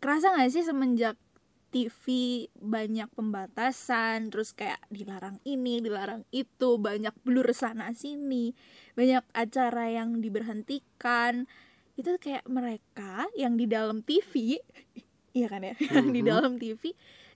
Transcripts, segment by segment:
kerasa nggak sih semenjak TV banyak pembatasan terus kayak dilarang ini dilarang itu banyak blur sana sini banyak acara yang diberhentikan itu kayak mereka yang di dalam TV iya kan ya yang di Mhm. dalam TV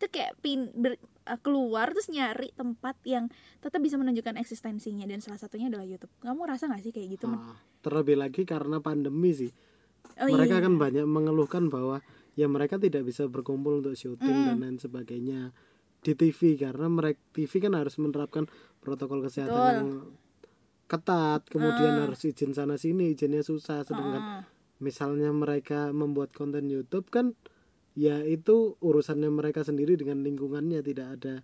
itu kayak pin ber- uh, keluar terus nyari tempat yang tetap bisa menunjukkan eksistensinya dan salah satunya adalah YouTube kamu rasa nggak sih kayak gitu? Ah, terlebih lagi karena pandemi sih oh mereka iya. kan banyak mengeluhkan bahwa ya mereka tidak bisa berkumpul untuk syuting Mm. dan lain sebagainya di TV karena mereka TV kan harus menerapkan protokol kesehatan Betul. yang ketat kemudian Ah. harus izin sana sini izinnya susah sedangkan Ah, misalnya mereka membuat konten YouTube kan ya itu urusannya mereka sendiri dengan lingkungannya tidak ada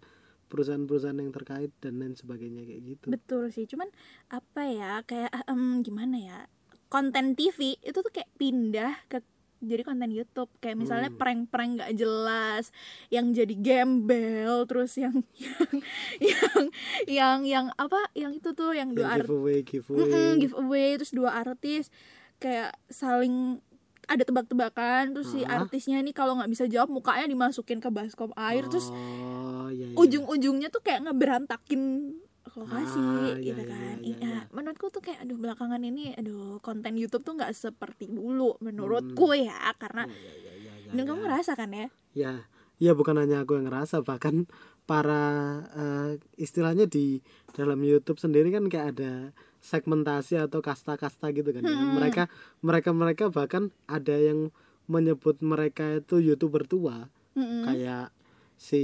perusahaan-perusahaan yang terkait dan lain sebagainya kayak gitu betul sih cuman apa ya kayak em, gimana ya konten TV itu tuh kayak pindah ke jadi konten YouTube kayak misalnya Hmm. prank-prank nggak jelas yang jadi gembel terus yang yang yang yang yang apa yang itu tuh yang dua artis giveaway giveaway Mm-mm, giveaway terus dua artis kayak saling ada tebak-tebakan terus si artisnya ini kalau nggak bisa jawab mukanya dimasukin ke baskom air terus oh, iya, iya. ujung-ujungnya tuh kayak ngeberantakin lokasi Ah, gitu iya, kan iya, iya, Iya, iya. menurutku tuh kayak aduh belakangan ini aduh konten YouTube tuh nggak seperti dulu menurutku ya karena Hmm. Iya, iya, iya, iya, dan iya. kamu ngerasa kan ya ya ya bukan hanya aku yang ngerasa bahkan para eh, istilahnya di dalam YouTube sendiri kan kayak ada segmentasi atau kasta-kasta gitu kan ya. Hmm. mereka mereka mereka bahkan ada yang menyebut mereka itu youtuber tua Mm-mm. kayak si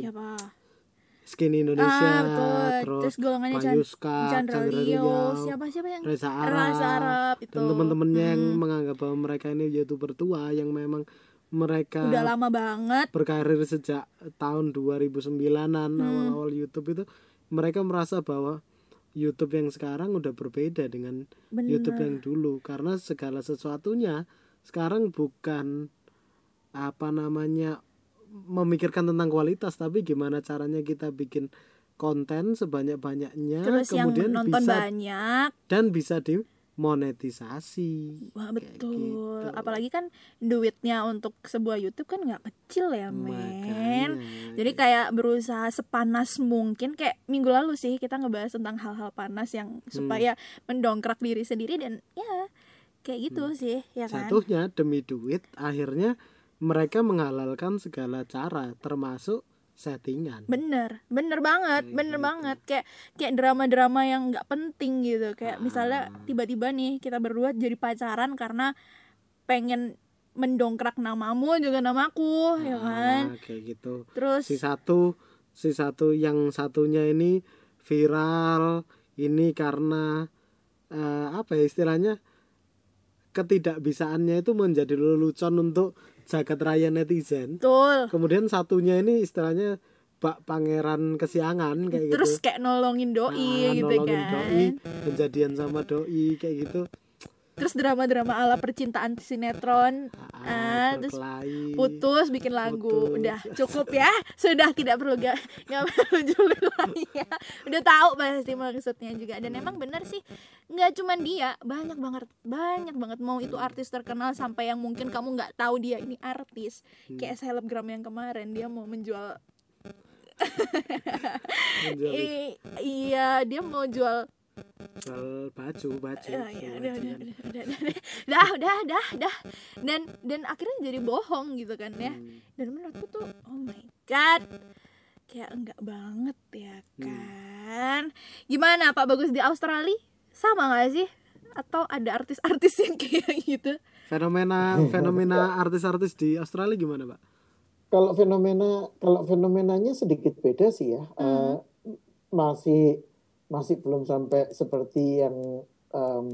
siapa Skinny Indonesia ah betul terus terus golongannya Payuska Chandra Chandra Riau, siapa siapa yang Reza Arab, Reza Arab itu dan teman-temannya yang Mm. menganggap bahwa mereka ini youtuber tua yang memang mereka udah lama banget berkarir sejak tahun 2009-an Hmm. awal-awal YouTube itu mereka merasa bahwa YouTube yang sekarang udah berbeda dengan bener YouTube yang dulu karena segala sesuatunya sekarang bukan apa namanya memikirkan tentang kualitas tapi gimana caranya kita bikin konten sebanyak-banyaknya terus yang kemudian nonton bisa banyak dan bisa dimonetisasi Wah Kayak betul, gitu. apalagi kan duitnya untuk sebuah YouTube kan nggak kecil ya men. Jadi kayak berusaha sepanas mungkin kayak minggu lalu sih kita ngebahas tentang hal-hal panas yang Hmm. supaya mendongkrak diri sendiri dan ya kayak gitu sih ya kan. jatuhnya demi duit akhirnya mereka menghalalkan segala cara termasuk settingan Bener, bener banget, Kayak bener gitu. banget kayak kayak drama-drama yang nggak penting gitu kayak misalnya Ah. tiba-tiba nih kita berdua jadi pacaran karena pengen mendongkrak namamu juga namaku ya kan. Ah, kayak gitu Terus si satu si satu yang satunya ini viral ini karena eh, apa ya istilahnya ketidakbisaannya itu menjadi lelucon untuk jagat raya netizen betul. kemudian satunya ini istilahnya bak pangeran kesiangan kayak Terus gitu kayak nolongin doi Ah, gitu nolongin kan. doi menjadian sama doi kayak gitu Terus drama-drama ala percintaan sinetron ah, Ah, terus putus bikin lagu. Putus. udah cukup ya. Sudah tidak perlu gak nggak perlu julid lagi ya. Udah tahu pasti maksudnya juga. Dan emang bener sih nggak cuman dia banyak banget banyak banget. Mau itu artis terkenal sampai yang mungkin kamu nggak tahu dia ini artis. Hmm. kayak selebgram yang kemarin dia mau menjual menjual i- iya dia mau jual jual baju baju Ya, ya, udah, udah, udah, udah, udah, dah, udah, dah, dah, dan dan akhirnya jadi bohong gitu kan ya. Hmm. Dan menurutku tuh, oh my god, kayak enggak banget ya Hmm. kan. Gimana Pak Bagus di Australia? Sama nggak sih? Atau ada artis-artis yang kayak gitu? fenomena fenomena artis-artis di Australia gimana pak Kalau fenomena kalau fenomenanya sedikit beda sih ya. Eh, masih masih belum sampai seperti yang em,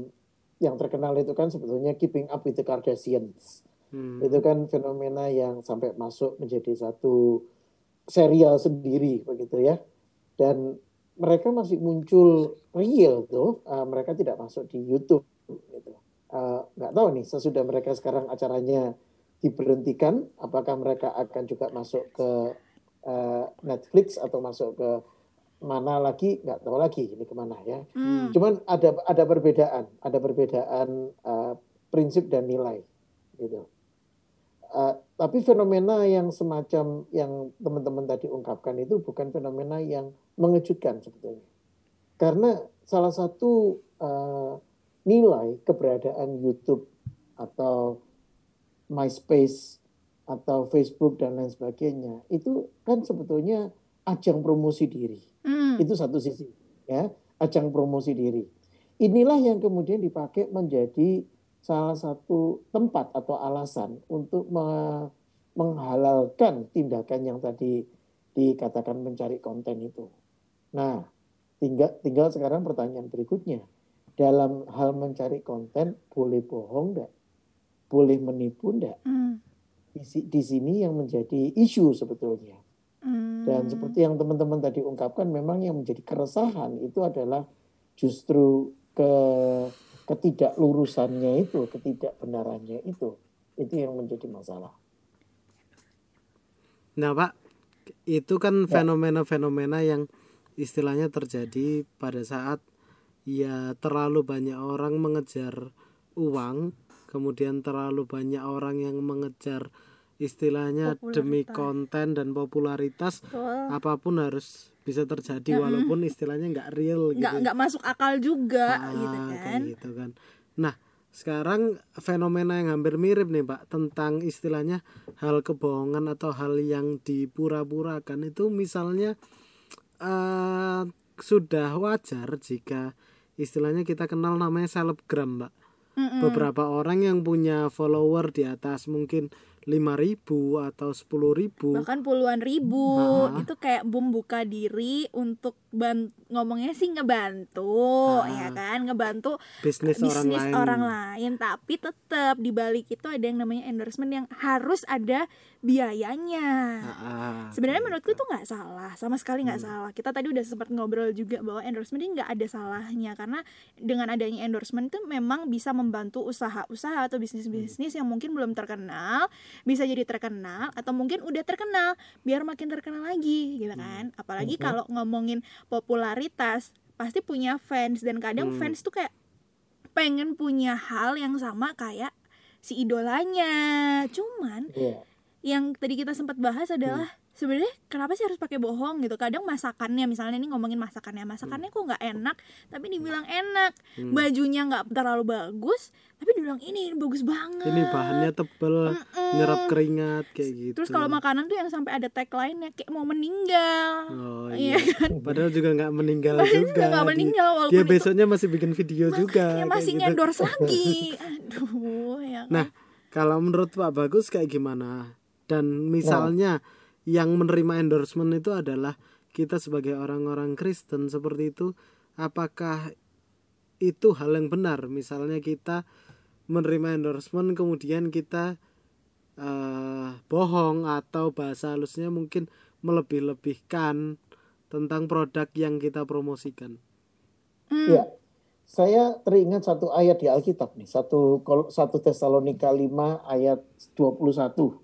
yang terkenal itu kan sebetulnya Keeping Up with the Kardashians. Hmm. Itu kan fenomena yang sampai masuk menjadi satu serial sendiri begitu ya. Dan mereka masih muncul real tuh, eh, mereka tidak masuk di YouTube gitu. Eh, nggak tahu nih sesudah mereka sekarang acaranya diberhentikan, apakah mereka akan juga masuk ke eh, Netflix atau masuk ke mana lagi nggak tahu lagi ini ke mana ya. Hmm. Cuman ada ada perbedaan, ada perbedaan eh, prinsip dan nilai gitu. Eh, tapi fenomena yang semacam yang teman-teman tadi ungkapkan itu bukan fenomena yang mengejutkan sebetulnya. Karena salah satu uh, nilai keberadaan YouTube atau MySpace atau Facebook dan lain sebagainya itu kan sebetulnya ajang promosi diri. Mm. Itu satu sisi ya, ajang promosi diri. Inilah yang kemudian dipakai menjadi salah satu tempat atau alasan untuk menghalalkan tindakan yang tadi dikatakan mencari konten itu. Nah, tinggal tinggal sekarang pertanyaan berikutnya. Dalam hal mencari konten boleh bohong enggak? Boleh menipu enggak? Mm. Di, di sini yang menjadi isu sebetulnya. Dan seperti yang teman-teman tadi ungkapkan memang yang menjadi keresahan itu adalah justru ke ketidaklurusannya itu, ketidakbenarannya itu, itu yang menjadi masalah. Nah, Pak, itu kan ya. fenomena-fenomena yang istilahnya terjadi pada saat ya terlalu banyak orang mengejar uang, kemudian terlalu banyak orang yang mengejar istilahnya demi konten dan popularitas Betul. apa pun harus bisa terjadi hmm. walaupun istilahnya nggak real gitu nggak nggak masuk akal juga ah, gitu kan gitu kan nah sekarang fenomena yang hampir mirip nih pak tentang istilahnya hal kebohongan atau hal yang dipura-purakan itu misalnya uh, sudah wajar jika istilahnya kita kenal namanya selebgram mbak mm -mm. beberapa orang yang punya follower di atas mungkin lima ribu atau sepuluh ribu bahkan puluhan ribu nah. itu kayak bom buka diri untuk ban ngomongnya sih ngebantu nah. ya kan ngebantu bisnis, bisnis orang, lain. orang lain tapi tetap di balik itu ada yang namanya endorsement yang harus ada biayanya. Ah, Sebenarnya menurutku itu nggak salah, sama sekali nggak hmm. salah. Kita tadi udah sempat ngobrol juga bahwa endorsement ini nggak ada salahnya karena dengan adanya endorsement itu memang bisa membantu usaha-usaha atau bisnis-bisnis yang mungkin belum terkenal bisa jadi terkenal atau mungkin udah terkenal biar makin terkenal lagi, gitu kan? Hmm. Apalagi hmm. kalau ngomongin popularitas pasti punya fans dan kadang hmm. fans tuh kayak pengen punya hal yang sama kayak si idolanya. Cuman yeah yang tadi kita sempat bahas adalah hmm sebenarnya kenapa sih harus pakai bohong gitu? Kadang masakannya misalnya ini ngomongin masakannya masakannya kok nggak enak tapi dibilang enak. Hmm. bajunya nggak terlalu bagus tapi dibilang ini bagus banget. Ini bahannya tebel Mm-mm. nyerap keringat kayak gitu. terus kalau makanan tuh yang sampai ada tagline-nya kayak mau meninggal. Oh iya, iya. kan? Padahal juga nggak meninggal padahal juga nggak meninggal walaupun dia besoknya masih bikin video juga masih gitu. endorse lagi. Aduh ya kan? nah kalau menurut Pak Bagus kayak gimana? Dan misalnya nah yang menerima endorsement itu adalah kita sebagai orang-orang Kristen seperti itu apakah itu hal yang benar misalnya kita menerima endorsement kemudian kita uh, bohong atau bahasa halusnya mungkin melebih-lebihkan tentang produk yang kita promosikan. Hmm. Ya, saya teringat satu ayat di Alkitab nih, satu satu Tesalonika 5 ayat 21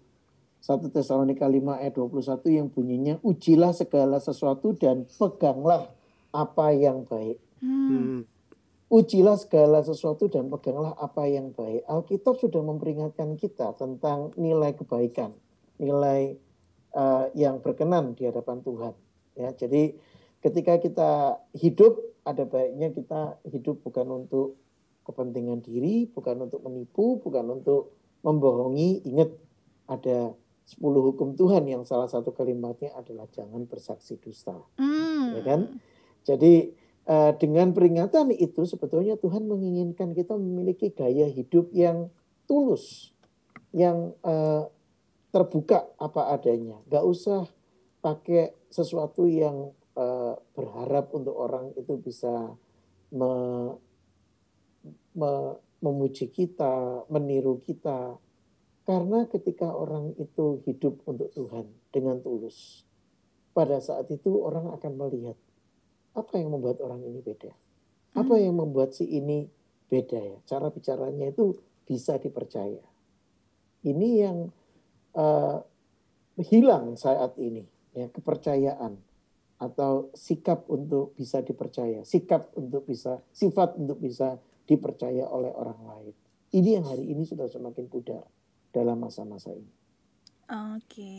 1 Tesalonika 5 ayat 21 yang bunyinya ujilah segala sesuatu dan peganglah apa yang baik. Hmm. Ujilah segala sesuatu dan peganglah apa yang baik. Alkitab sudah memperingatkan kita tentang nilai kebaikan, nilai uh, yang berkenan di hadapan Tuhan. Ya, jadi ketika kita hidup ada baiknya kita hidup bukan untuk kepentingan diri, bukan untuk menipu, bukan untuk membohongi. Ingat ada 10 hukum Tuhan yang salah satu kalimatnya adalah jangan bersaksi dusta. Mm. Ya kan? Jadi uh, dengan peringatan itu sebetulnya Tuhan menginginkan kita memiliki gaya hidup yang tulus, yang uh, terbuka apa adanya. Gak usah pakai sesuatu yang uh, berharap untuk orang itu bisa me, me, memuji kita, meniru kita, karena ketika orang itu hidup untuk Tuhan dengan tulus, pada saat itu orang akan melihat apa yang membuat orang ini beda. Apa hmm. yang membuat si ini beda ya. Cara bicaranya itu bisa dipercaya. Ini yang uh, hilang saat ini ya kepercayaan atau sikap untuk bisa dipercaya, sikap untuk bisa, sifat untuk bisa dipercaya oleh orang lain. Ini yang hari ini sudah semakin pudar dalam masa-masa ini. Oke.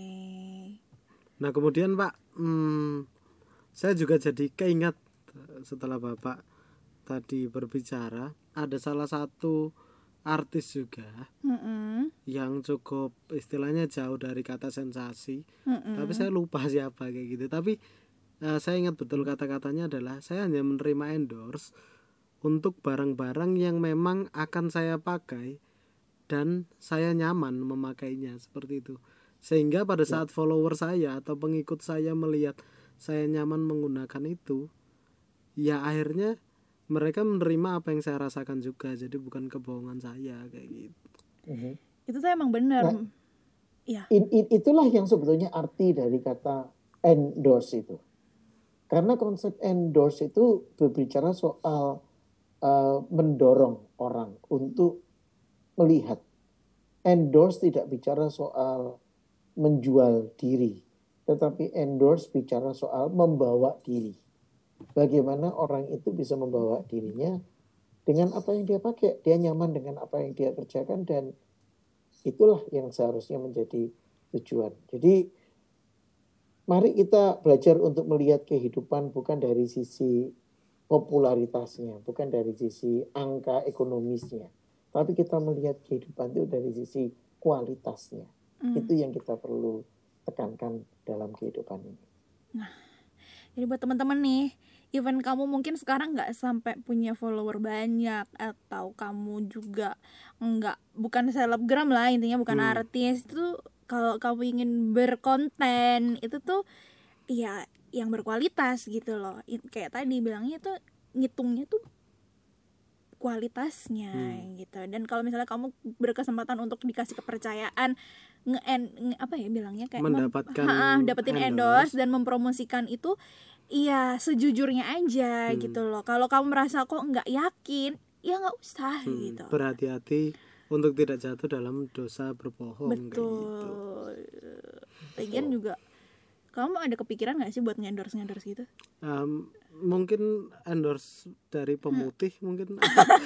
Nah kemudian Pak, hmm, saya juga jadi keingat eh, setelah Bapak tadi berbicara, ada salah satu artis juga Mm-mm. yang cukup istilahnya jauh dari kata sensasi, Mm-mm. tapi saya lupa siapa kayak gitu. Tapi eh, saya ingat betul kata-katanya adalah saya hanya menerima endorse untuk barang-barang yang memang akan saya pakai dan saya nyaman memakainya seperti itu. Sehingga pada saat follower saya atau pengikut saya melihat saya nyaman menggunakan itu, ya akhirnya mereka menerima apa yang saya rasakan juga. Jadi bukan kebohongan saya kayak gitu. Mhm. Itu tuh emang bener. Nah. Iya. In- in- itulah yang sebetulnya arti dari kata endorse itu. Karena konsep endorse itu berbicara soal uh, mendorong orang untuk melihat. Endorse tidak bicara soal menjual diri, tetapi endorse bicara soal membawa diri. Bagaimana orang itu bisa membawa dirinya dengan apa yang dia pakai, dia nyaman dengan apa yang dia kerjakan dan itulah yang seharusnya menjadi tujuan. Jadi mari kita belajar untuk melihat kehidupan bukan dari sisi popularitasnya, bukan dari sisi angka ekonomisnya, tapi kita melihat kehidupan itu dari sisi kualitasnya. Mm. Itu yang kita perlu tekankan dalam kehidupan ini. Jadi buat teman-teman nih, even kamu mungkin sekarang nggak sampai punya follower banyak atau kamu juga nggak bukan selebgram lah intinya bukan Hmm. artis itu kalau kamu ingin berkonten itu tuh ya yang berkualitas gitu loh. Kayak tadi bilangnya tuh ngitungnya tuh kualitasnya Hmm. gitu. Dan kalau misalnya kamu berkesempatan untuk dikasih kepercayaan nge, nge- apa ya bilangnya kayak Mendapatkan Ha-ha, dapetin endorse. endorse dan mempromosikan itu iya sejujurnya aja Hmm. gitu loh kalau kamu merasa kok nggak yakin ya nggak usah Hmm, gitu Berhati-hati untuk tidak jatuh dalam dosa berbohong gitu. betul lagian juga kamu ada kepikiran nggak sih buat ngendorse ngendorse gitu Um, mungkin endorse dari pemutih mungkin.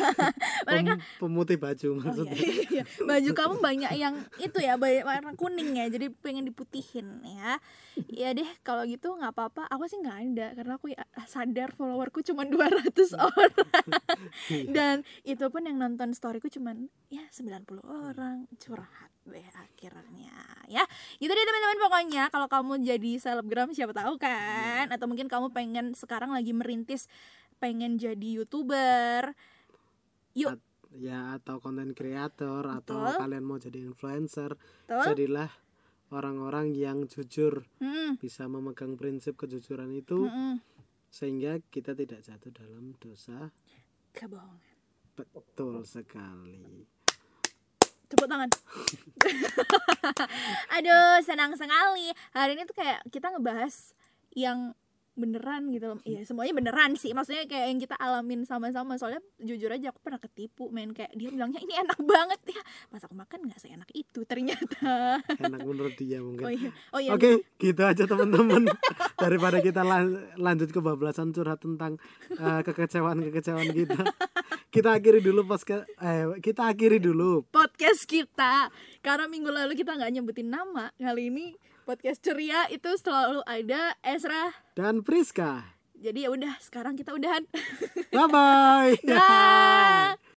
Mereka- Pem- pemutih baju Oh, maksudnya. iya, iya. baju kamu banyak yang itu ya banyak warna kuning ya jadi pengen diputihin ya. Ya deh kalau gitu nggak apa-apa. Aku sih nggak ada karena aku ya sadar followerku cuma 200 orang. Dan itu pun yang nonton storyku cuma ya 90 orang curhat deh akhirnya ya. Gitu deh teman-teman pokoknya. Kalau kamu jadi selebgram siapa tahu kan? Atau mungkin kamu pengen sekarang lagi merintis pengen jadi youtuber. Yuk. Ya atau konten kreator atau Betul. kalian mau jadi influencer tuh jadilah orang-orang yang jujur. Hmm, bisa memegang prinsip kejujuran itu mm-mm. sehingga kita tidak jatuh dalam dosa kebohongan. Betul sekali tepuk tangan. Aduh senang sekali. Hari ini tuh kayak kita ngebahas yang beneran gitu loh. Iya semuanya beneran sih. Maksudnya kayak yang kita alamin sama-sama. Soalnya jujur aja aku pernah ketipu main kayak dia bilangnya ini enak banget ya. Pas aku makan nggak seenak itu ternyata. Enak menurut dia mungkin. Oh iya. Oh iya Oke, gitu aja teman-teman. Daripada kita lan- lanjut ke bablasan curhat tentang eh, kekecewaan-kekecewaan kita. Kita akhiri dulu pas ke eh kita akhiri dulu. podcast kita karena minggu lalu kita nggak nyebutin nama kali ini podcast ceria itu selalu ada Esra Dan Priska. jadi ya udah sekarang kita udahan Bye bye.